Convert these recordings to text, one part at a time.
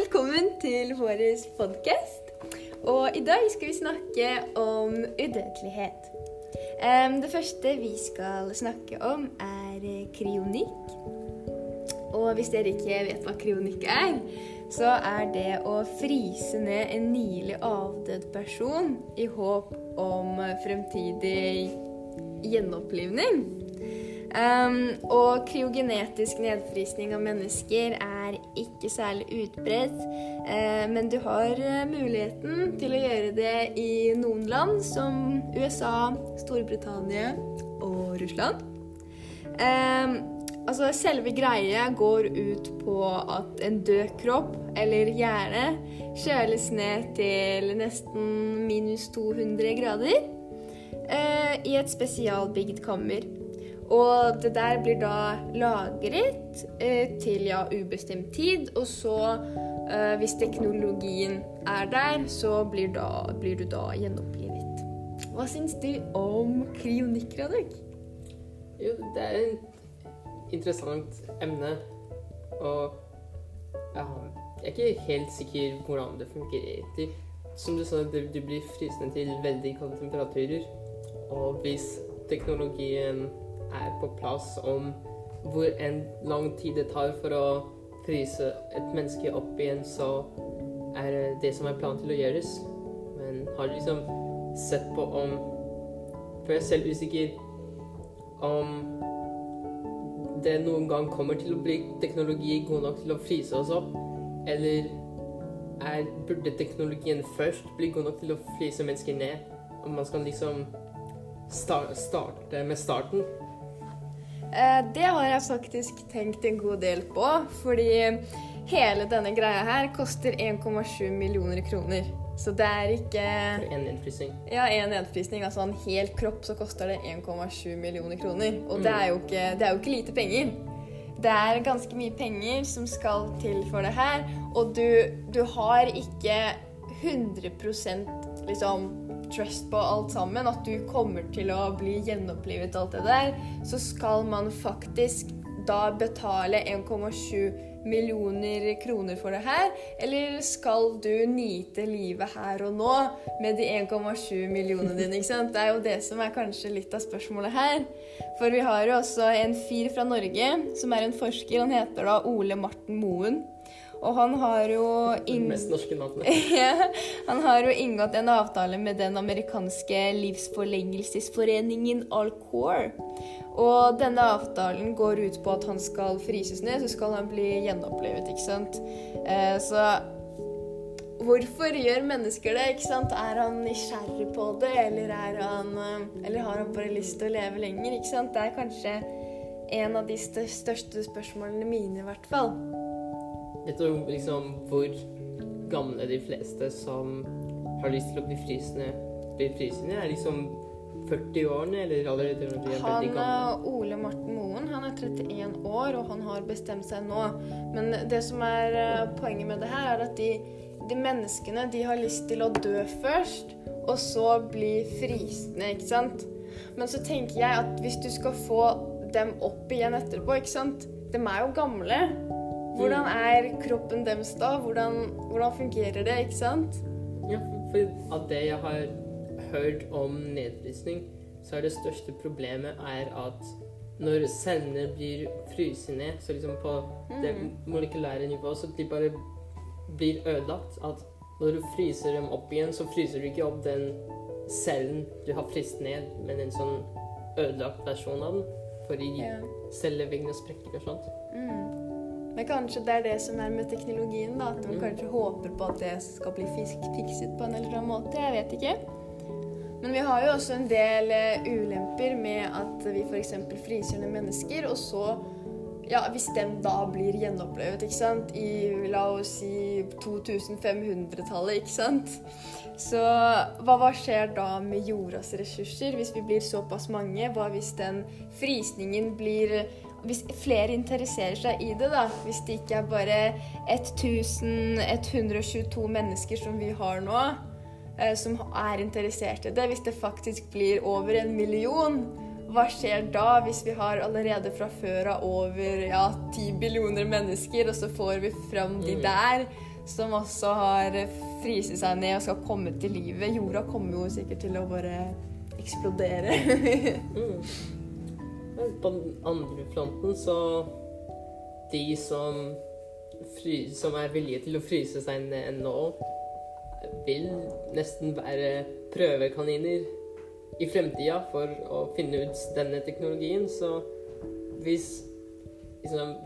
velkommen til vår podkast. Og i dag skal vi snakke om udødelighet. Det første vi skal snakke om, er kryonikk. Og hvis dere ikke vet hva kryonikk er, så er det å fryse ned en nylig avdød person i håp om fremtidig gjenopplivning. Um, og kryogenetisk nedfrysning av mennesker er ikke særlig utbredt, eh, men du har eh, muligheten til å gjøre det i noen land, som USA, Storbritannia og Russland. Um, altså Selve greia går ut på at en død kropp eller hjerne kjøles ned til nesten minus 200 grader eh, i et spesialbygd kammer. Og det der blir da lagret eh, til ja, ubestemt tid, og så, eh, hvis teknologien er der, så blir, da, blir du da gjenopplivet. Hva syns du om kryonikk, Radek? Jo, det er et interessant emne, og ja, jeg er ikke helt sikker hvordan det fungerer. Som du sa, du blir frysende til veldig kalde temperaturer, og hvis teknologien er på plass om hvor en lang tid det tar for å fryse et menneske opp igjen, så er det det som er planen til å gjøres. Men har liksom sett på om For jeg er selv usikker om det noen gang kommer til å bli teknologi god nok til å fryse oss opp, eller er, burde teknologien først bli god nok til å fryse mennesker ned? Om man skal liksom sta- starte med starten? Eh, det har jeg faktisk tenkt en god del på, fordi hele denne greia her koster 1,7 millioner kroner. Så det er ikke For en nedfrysing. Ja, en nedfrysning, altså en hel kropp, så koster det 1,7 millioner kroner. Og det er, jo ikke, det er jo ikke lite penger. Det er ganske mye penger som skal til for det her, og du, du har ikke 100 liksom trust på alt sammen, at du kommer til å bli gjenopplivet alt det der, så skal man faktisk da betale 1,7 millioner kroner for det her? Eller skal du nyte livet her og nå med de 1,7 millionene dine? ikke sant? Det er jo det som er kanskje litt av spørsmålet her. For vi har jo også en fyr fra Norge som er en forsker. Han heter da Ole Marten Moen. Og han har jo inn... mest norske navnet. Han har jo inngått en avtale med den amerikanske livsforlengelsesforeningen Alcor. Og denne avtalen går ut på at han skal fryses ned, så skal han bli gjenopplivet, ikke sant. Eh, så hvorfor gjør mennesker det, ikke sant? Er han nysgjerrig på det, eller, er han, eh, eller har han bare lyst til å leve lenger, ikke sant? Det er kanskje en av de største spørsmålene mine, i hvert fall. Du liksom hvor gamle de fleste som har lyst til å bli frysende, blir frysende? Er liksom 40-årene, eller allerede når de er Han, veldig gamle? eh, Ole Morten Moen han er 31 år, og han har bestemt seg nå. Men det som er eh, poenget med det her, er at de, de menneskene de har lyst til å dø først, og så bli frysende, ikke sant? Men så tenker jeg at hvis du skal få dem opp igjen etterpå, ikke sant? De er jo gamle. Hvordan er kroppen deres da? Hvordan, hvordan fungerer det, ikke sant? Ja, for av det jeg har hørt om nedfrysning, så er det største problemet er at når cellene blir fryst ned, så liksom på det molekylære nivået, så de bare blir ødelagt. At når du fryser dem opp igjen, så fryser du ikke opp den cellen du har fryst ned, men en sånn ødelagt versjon av den. Fordi celleveggene sprekker og sånt. Men kanskje det er det som er med teknologien, da. At man kanskje håper på at det skal bli fikset på en eller annen måte. Jeg vet ikke. Men vi har jo også en del eh, ulemper med at vi f.eks. fryser ned mennesker, og så ja, Hvis den da blir gjenopplevet, ikke sant? i la oss si 2500-tallet, ikke sant Så hva, hva skjer da med jordas ressurser hvis vi blir såpass mange? Hva hvis den frysningen blir hvis flere interesserer seg i det, da, hvis det ikke er bare 1122 mennesker som vi har nå, eh, som er interessert i det, hvis det faktisk blir over en million, hva skjer da hvis vi har allerede fra før av over ja, 10 billioner mennesker, og så får vi fram de Mm. der? som også har fryst seg ned og skal komme til livet. Jorda kommer jo sikkert til å bare eksplodere. Men på den andre fronten så De som, fry, som er villige til å fryse seg ned nå, vil nesten være prøvekaniner i fremtida for å finne ut denne teknologien. Så hvis liksom,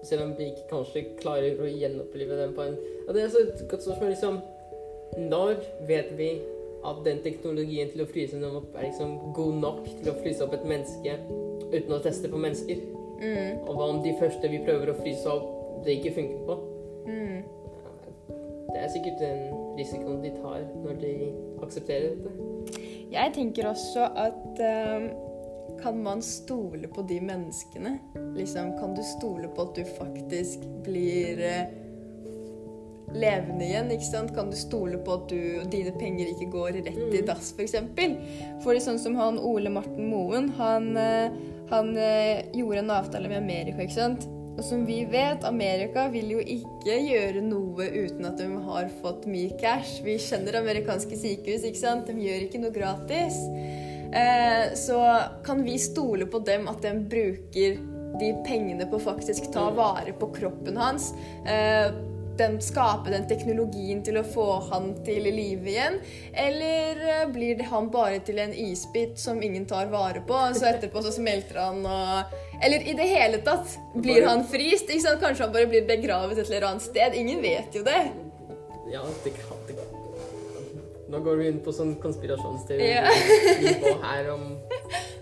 Selv om vi ikke kanskje klarer å gjenopplive den på en ja, Det er så et godt spørsmål. Liksom, når vet vi at den teknologien til å fryse noen opp er liksom god nok til å fryse opp et menneske uten å teste på mennesker? Mm. Og hva om de første vi prøver å fryse opp, det ikke funker på? Mm. Det er sikkert den risikoen de tar når de aksepterer dette. Jeg tenker også at eh, kan man stole på de menneskene? Liksom, kan du stole på at du faktisk blir uh, levende igjen? ikke sant? Kan du stole på at du, dine penger ikke går rett i Mm. dass, f.eks.? For? For sånn som han Ole Marten Moen, han, eh, han eh, gjorde en avtale med Amerika, ikke sant? Og som vi vet, Amerika vil jo ikke gjøre noe uten at de har fått mye cash. Vi kjenner amerikanske sykehus, ikke sant? De gjør ikke noe gratis. Eh, så kan vi stole på dem at de bruker de pengene på å faktisk ta vare på kroppen hans. Eh, den skape den teknologien til å få han til live igjen? Eller eh, blir det han bare til en isbit som ingen tar vare på, og så etterpå så smelter han og Eller i det hele tatt blir han fryst? Ikke sant? Kanskje han bare blir begravet et eller annet sted? Ingen vet jo det. Ja, det kan det kan. Nå går vi inn på sånn konspirasjonsteori Ja. her om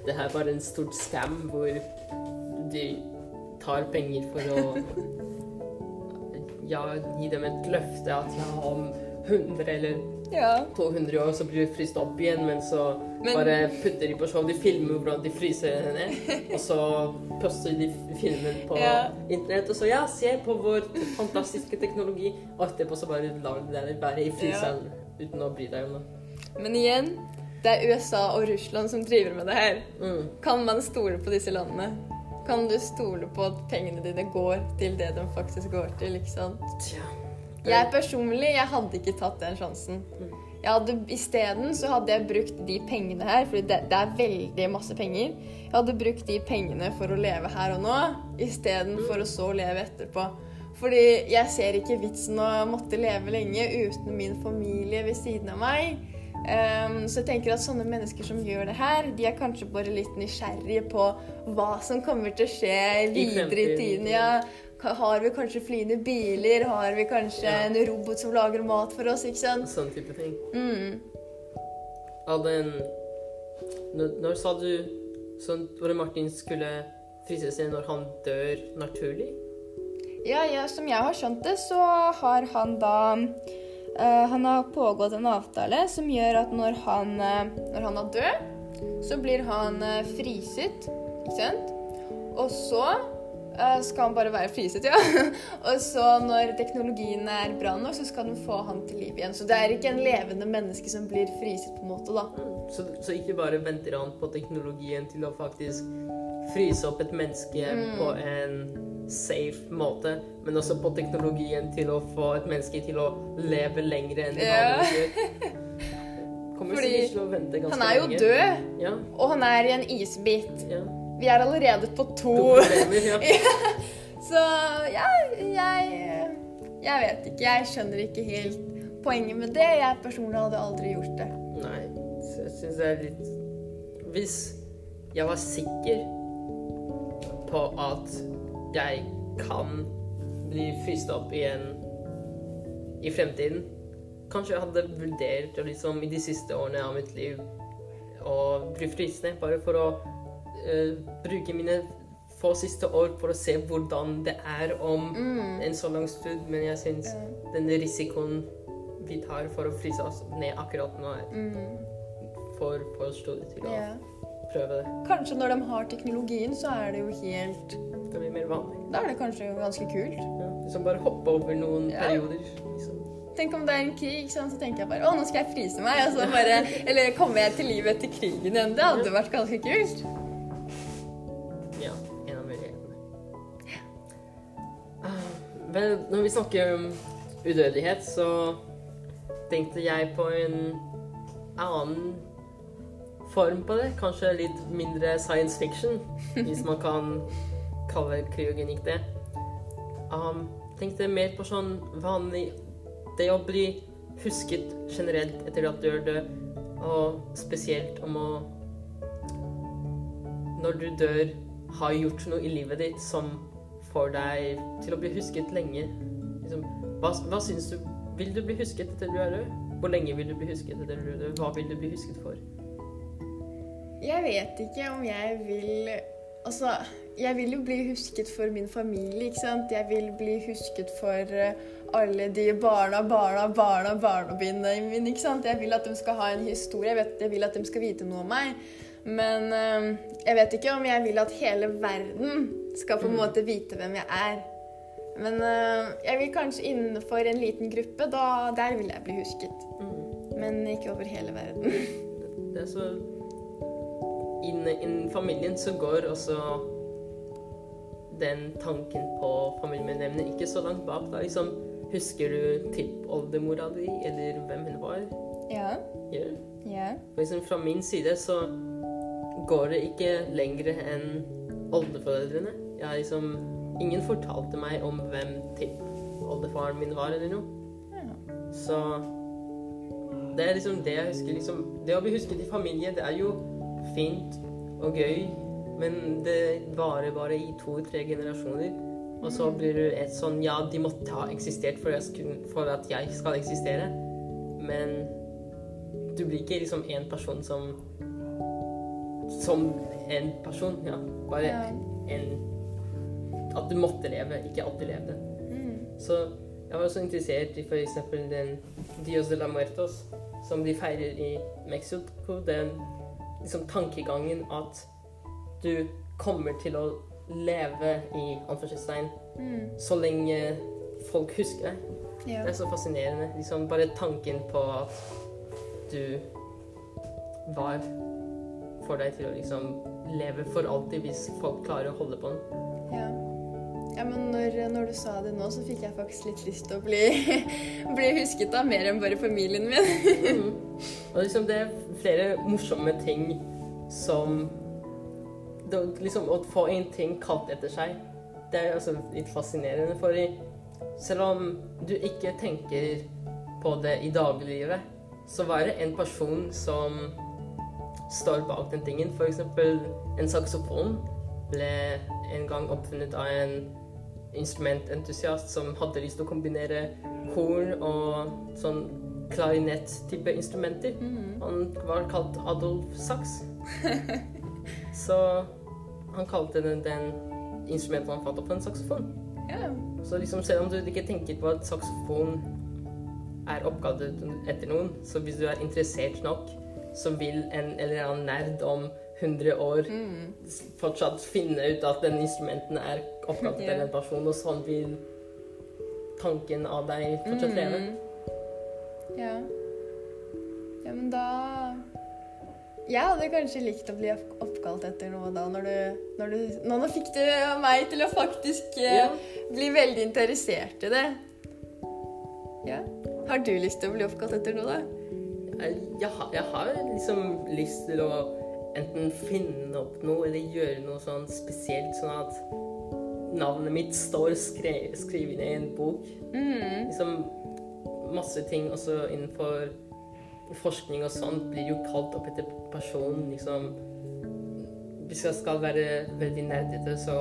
det her var en stort scam hvor de tar penger for å ja, gi dem et løfte at ja, om 100 eller Ja. 200 år så blir de fryst opp igjen, men så Men- bare putter de på show. De filmer hvordan de fryser henne, og så poster de filmen på Ja. internett. Og så ja, se på vår fantastiske teknologi. Og etterpå så bare lar de det være i fryseren uten å bry deg om det. Men igjen, det er USA og Russland som driver med det her. Mm. Kan man stole på disse landene? Kan du stole på at pengene dine går til det de faktisk går til? ikke sant? Ja. Jeg personlig jeg hadde ikke tatt den sjansen. Mm. Jeg hadde, Isteden så hadde jeg brukt de pengene her, for det, det er veldig masse penger. Jeg hadde brukt de pengene for å leve her og nå, istedenfor å så leve etterpå. Fordi jeg ser ikke vitsen å måtte leve lenge uten min familie ved siden av meg. Ehm, så jeg tenker at sånne mennesker som gjør det her, de er kanskje bare litt nysgjerrige på hva som kommer til å skje videre i tiden. Ja. Har vi kanskje flyende biler? Har vi kanskje Ja. en robot som lager mat for oss? ikke sant? Sånn type ting. Mm. All den når, når sa du sånn hvor Martin skulle fryse seg når han dør naturlig? Ja, ja, som jeg har skjønt det, så har han da Han har pågått en avtale som gjør at når han, eh, når han er død, så blir han uh, friset, ikke sant? Og så eh, skal han bare være friset, ja. Og så når teknologien er bra nok, så skal den få han til liv igjen. Så det er ikke en levende menneske som blir friset, på en måte, da. Mm. Så, så ikke bare venter han på teknologien til å faktisk fryse opp et menneske Mm. på en safe måte, men også på teknologien til å få et menneske til å leve lenger enn det vanlige gjør. Kommer Fordi sikkert til å vente ganske Han er jo lenge. død, Ja, og han er i en isbit. ja. Vi er allerede på to. To ja. Så ja, jeg Jeg vet ikke. Jeg skjønner ikke helt poenget med det. Jeg personlig hadde aldri gjort det. Nei, så jeg syns det er litt Hvis jeg var sikker på at jeg kan bli fryst opp igjen i fremtiden Kanskje jeg hadde vurdert liksom i de siste årene av mitt liv å bli fryst bare for å uh, bruke mine få siste år for å se hvordan det er om Mm. en så lang stund. Men jeg syns mm. den risikoen vi tar for å fryse oss ned akkurat nå, er Mm. for, for stor til å yeah. prøve det. Kanskje når de har teknologien, så er det jo helt Det blir mer vanlig. Da er det kanskje ganske kult. Ja. Liksom bare hoppe over noen Ja. perioder. Liksom. Tenk om det er en krig, sånn, så tenker jeg bare å, nå skal jeg fryse meg. Og så bare, eller kommer jeg til livet etter krigen igjen. Det hadde vært ganske kult. Ja, en av mulighetene. Ah, Men når vi snakker om udødelighet, så tenkte jeg på en annen form på det. Kanskje litt mindre science fiction, hvis man kan kalle kryogenikk det. Um, tenkte mer på sånn vanlig Det å bli husket generelt etter at du er død, og spesielt om å Når du dør, har gjort noe i livet ditt som får deg til å bli husket lenge. Liksom, hva, hva syns du Vil du bli husket etter du er død? Hvor lenge vil du bli husket etter du er død? Hva vil du bli husket for? Jeg vet ikke om jeg vil Altså, jeg vil jo bli husket for min familie, ikke sant? Jeg vil bli husket for eh, alle de barna, barna, barna, barna mine, ikke sant? Jeg vil at de skal ha en historie, jeg, vet, jeg vil at de skal vite noe om meg. Men eh, jeg vet ikke om jeg vil at hele verden skal på en måte vite hvem jeg er. Men eh, jeg vil kanskje innenfor en liten gruppe, da, der vil jeg bli husket. Men ikke over hele verden. Det er så Innen, innen familien så går også den tanken på familiemedlemmene ikke så langt bak. da liksom Husker du tippoldemora di, eller hvem hun var? Ja. Yeah. Yeah. Liksom fra min side så går det ikke lenger enn oldeforeldrene. Jeg liksom Ingen fortalte meg om hvem tippoldefaren min var, eller noe. ja. Så det er liksom det jeg husker. Liksom, det å bli husket i familie, det er jo fint og gøy, men det varer bare i to-tre generasjoner. Og så blir du et sånn Ja, de måtte ha eksistert for, jeg for at jeg skal eksistere. Men du blir ikke liksom en person som Som en person, ja. Bare Ja. en At du måtte leve, ikke at du levde. Mm. Så jeg var også interessert i f.eks. den Dios de la Muertos, som de feirer i Mexico. Den liksom tankegangen at du kommer til å leve i anførselstegn Mm. så lenge folk husker deg. Ja. Det er så fascinerende. Liksom bare tanken på at du var får deg til å liksom leve for alltid hvis folk klarer å holde på den. Ja. ja, men når, når du sa det nå, så fikk jeg faktisk litt lyst til å bli, bli husket av mer enn bare familien min. mm. Og liksom det er flere morsomme ting som det, liksom Å få en ting kalt etter seg, det er altså litt fascinerende. For selv om du ikke tenker på det i dagliglivet, så var det en person som står bak den tingen. For eksempel en saksofon ble en gang oppfunnet av en instrumententusiast som hadde lyst til å kombinere horn og sånn klarinett-type instrumenter. Mm. Han var kalt Adolf Sachs. Så han kalte den, den instrumentet han fant opp, en saksofon. Ja. Så liksom selv om du ikke tenker på at saksofon er oppkalt etter noen, så hvis du er interessert nok, så vil en eller annen nerd om 100 år Mm. fortsatt finne ut at den instrumenten er oppkalt etter yeah. en person, og sånn vil tanken av deg fortsatt leve. Mm. Ja. Ja, men da Jeg hadde kanskje likt å bli opp- oppkalt etter noe da, når du, når du Nå, nå fikk du meg til å faktisk eh, Ja. bli veldig interessert i det. Ja. Har du lyst til å bli oppkalt etter noe, da? Jeg, jeg, har, jeg har liksom lyst til å enten finne opp noe eller gjøre noe sånn spesielt, sånn at navnet mitt står skre, skrevet ned i en bok. Mm. Liksom masse ting også innenfor forskning og sånt blir jo kalt opp etter personen. Liksom Hvis jeg skal være veldig nerdete, så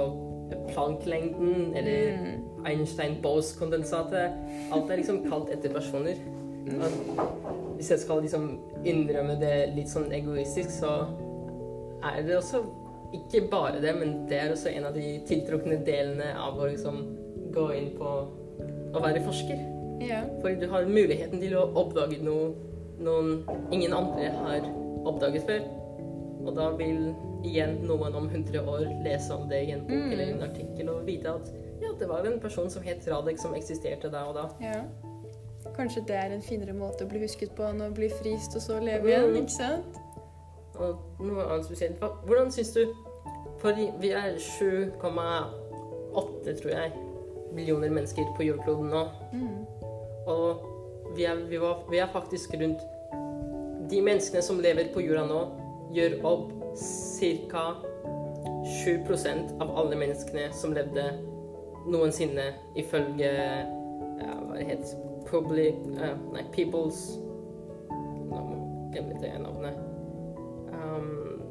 planklengden eller Mm. Einstein-Bose-kondensatet Alt er liksom kalt etter personer. Og hvis jeg skal liksom innrømme det litt sånn egoistisk, så er det også ikke bare det, men det er også en av de tiltrukne delene av å liksom gå inn på å være forsker. Ja. For du har muligheten til å oppdage noe noen ingen andre har oppdaget før. Og da vil igjen noen om 100 år lese om det i en bok Mm. eller en artikkel og vite at ja, det var en person som het Radek som eksisterte da og da. ja. Kanskje det er en finere måte å bli husket på enn å bli frist og så leve igjen, Mm. ikke sant? Og noe annet spesielt. Hvordan syns du For vi er 7,8, tror jeg, millioner mennesker på jordkloden nå. Mm. Og vi er, vi, var, vi er faktisk rundt De menneskene som lever på jorda nå, gjør opp ca. 7% av alle menneskene som levde noensinne, ifølge ja, Hva det heter Public uh, Nei, People's Nå må jeg navnet. Um,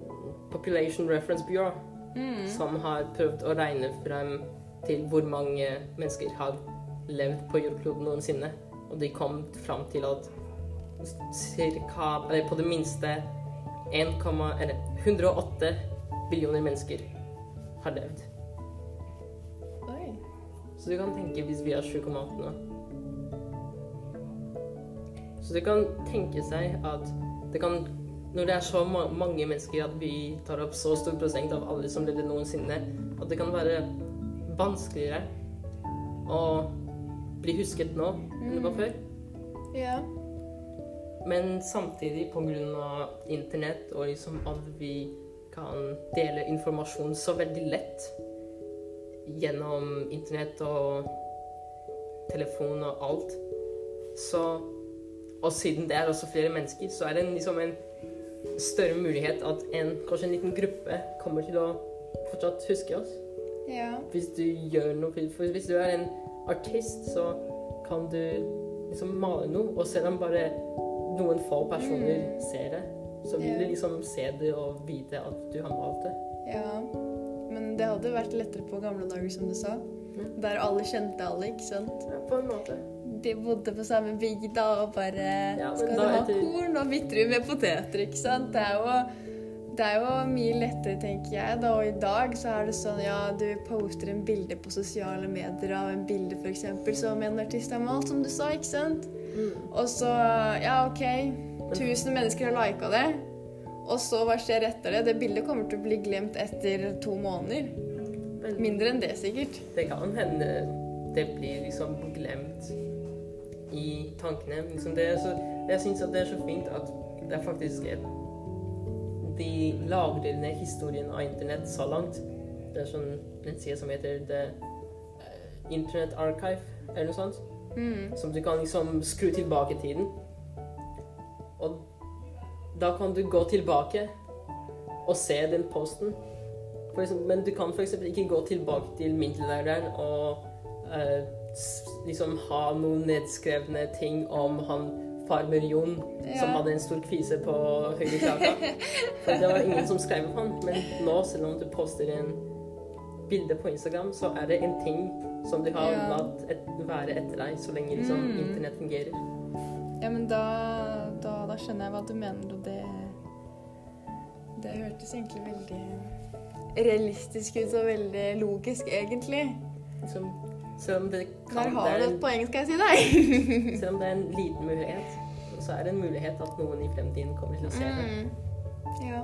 Population Reference Bureau, Mm. som har prøvd å regne frem til hvor mange mennesker har levd på jordkloden noensinne. Og de kom fram til at cirka, eller på det minste 1, eller 108 billioner mennesker har levd. Oi. Så du kan tenke hvis vi er 7,8 nå. Så du kan tenke seg at det kan Når det er så ma mange mennesker at vi tar opp så stor prosent av alle som levde noensinne, at det kan være vanskeligere å bli husket nå enn det var før. Ja. Men samtidig, pga. internett og liksom at vi kan dele informasjon så veldig lett gjennom internett og telefon og alt, så Og siden det er også flere mennesker, så er det liksom en større mulighet at en, kanskje en liten gruppe kommer til å fortsatt huske oss. Ja. Hvis du gjør noe For hvis du er en artist, så kan du liksom male noe, og selv om bare noen få personer Mm. ser det, så vil du liksom se det og vite at du har malt det. ja. Men det hadde vært lettere på gamle dager, som du sa. Der alle kjente alle, ikke sant? Ja, på en måte. De bodde på samme bygda og bare Ja, Skal du ha etter- korn, og bytter du med poteter, ikke sant? Det er jo det er jo mye lettere, tenker jeg. da, Og i dag så er det sånn ja, du poster en bilde på sosiale medier av en bilde f.eks. som en artist har malt, som du sa, ikke sant? Mm. Og så Ja, OK. Tusen mennesker har lika det. Og så hva skjer etter det? Det bildet kommer til å bli glemt etter to måneder. Mindre enn det, sikkert. det kan hende det blir liksom glemt i tankene. Liksom det så, jeg syns det er så fint at det er faktisk et De lagrer ned historien av internett så langt. Det er sånn en side som heter The eh, Internet Archive, eller noe sånt. Mm. Som du kan liksom skru tilbake tiden. Og da kan du gå tilbake og se den posten. For eksempel, men du kan f.eks. ikke gå tilbake til middelalderen og eh, liksom ha noen nedskrevne ting om han farmer Jon som hadde en stor kvise på høyre klaka. For det var ingen som skrev om han. Men nå, selv om du poster en bilde på Instagram, så er det en ting som du har Ja. latt et, være etter deg så lenge liksom, Mm. internett fungerer. Ja, men da, da, da skjønner jeg hva du mener, og det Det hørtes egentlig veldig realistisk ut og veldig logisk, egentlig. Som, selv om det Der har det du et poeng, skal jeg si deg. Selv om det er en liten mulighet, så er det en mulighet at noen i fremtiden kommer til å se det. Mm. Ja.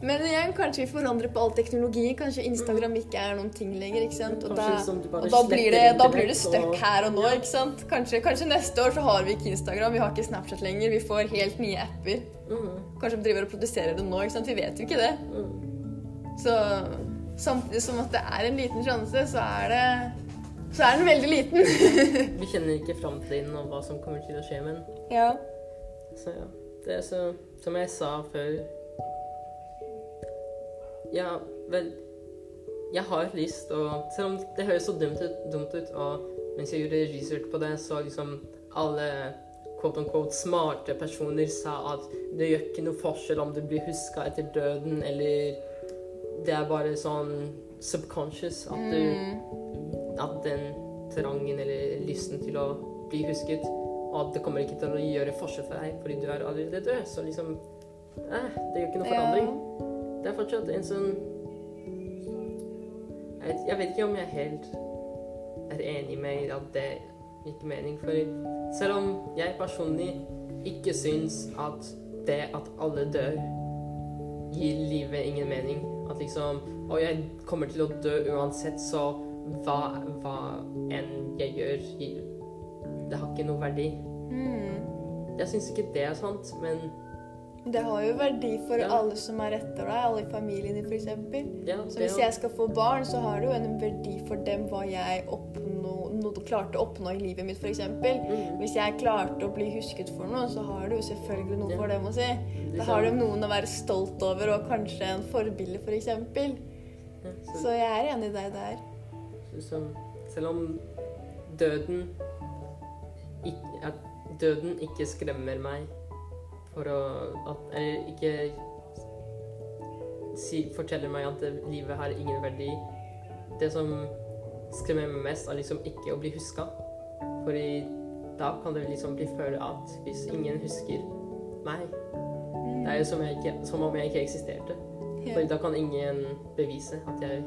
Men igjen, kanskje vi forandrer på all teknologi. Kanskje Instagram ikke er noen ting lenger. ikke sant? Og da, liksom og da blir det, da blir det støkk her og nå. Ikke sant? Kanskje, kanskje neste år så har vi ikke Instagram, vi har ikke Snapchat lenger. Vi får helt nye apper. Mm, Kanskje vi driver og produserer det nå. ikke sant? Vi vet jo ikke det. mm. Så samtidig som at det er en liten sjanse, så er det så er den veldig liten. Vi kjenner ikke framtiden og hva som kommer til å skje, men ja. Så ja. Det er så Som jeg sa før Ja, vel Jeg har lyst å Selv om det høres så dumt ut, dumt ut og mens jeg gjorde research på det, så liksom alle quote unquote smarte personer sa at det gjør ikke noe forskjell om du blir huska etter døden, eller det er bare sånn subconscious at du Mm. at den trangen eller lysten til å bli husket, og at det kommer ikke til å gjøre forskjell for deg fordi du er allerede død. Så liksom eh, Det gjør ikke noe forandring. Det er fortsatt en sånn jeg vet, jeg vet ikke om jeg helt er enig med at det gikk mening. For selv om jeg personlig ikke syns at det at alle dør, gir livet ingen mening At liksom Og jeg kommer til å dø uansett, så hva, hva enn jeg gjør, gir Det har ikke noe verdi. Mm. Jeg syns ikke det er sant, men Det har jo verdi for Ja. alle som er etter deg, alle i familien din f.eks. ja, Så hvis jeg skal få barn, så har det jo en verdi for dem hva jeg oppnå, klarte å oppnå i livet mitt, f.eks. Mm. Hvis jeg klarte å bli husket for noe, så har det jo selvfølgelig noe Ja. for dem å si. Da har de noen å være stolt over, og kanskje en forbilde, f.eks. Ja, Så så, jeg er enig i deg der. Så, selv om døden ikke, døden ikke skremmer meg for å at, Eller ikke si, forteller meg at livet har ingen verdi. Det som skremmer meg mest, er liksom ikke å bli huska. Fordi da kan det liksom bli følt at hvis ingen husker meg Det er jo som, ikke, som om jeg ikke eksisterte. For da kan ingen bevise at jeg,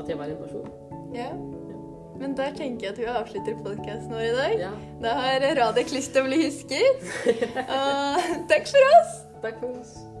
at jeg var en person. Ja. Men der tenker jeg at vi avslutter podkasten vår i dag. Ja, Da har Radek lyst til å bli husket. Og takk for oss! takk for oss.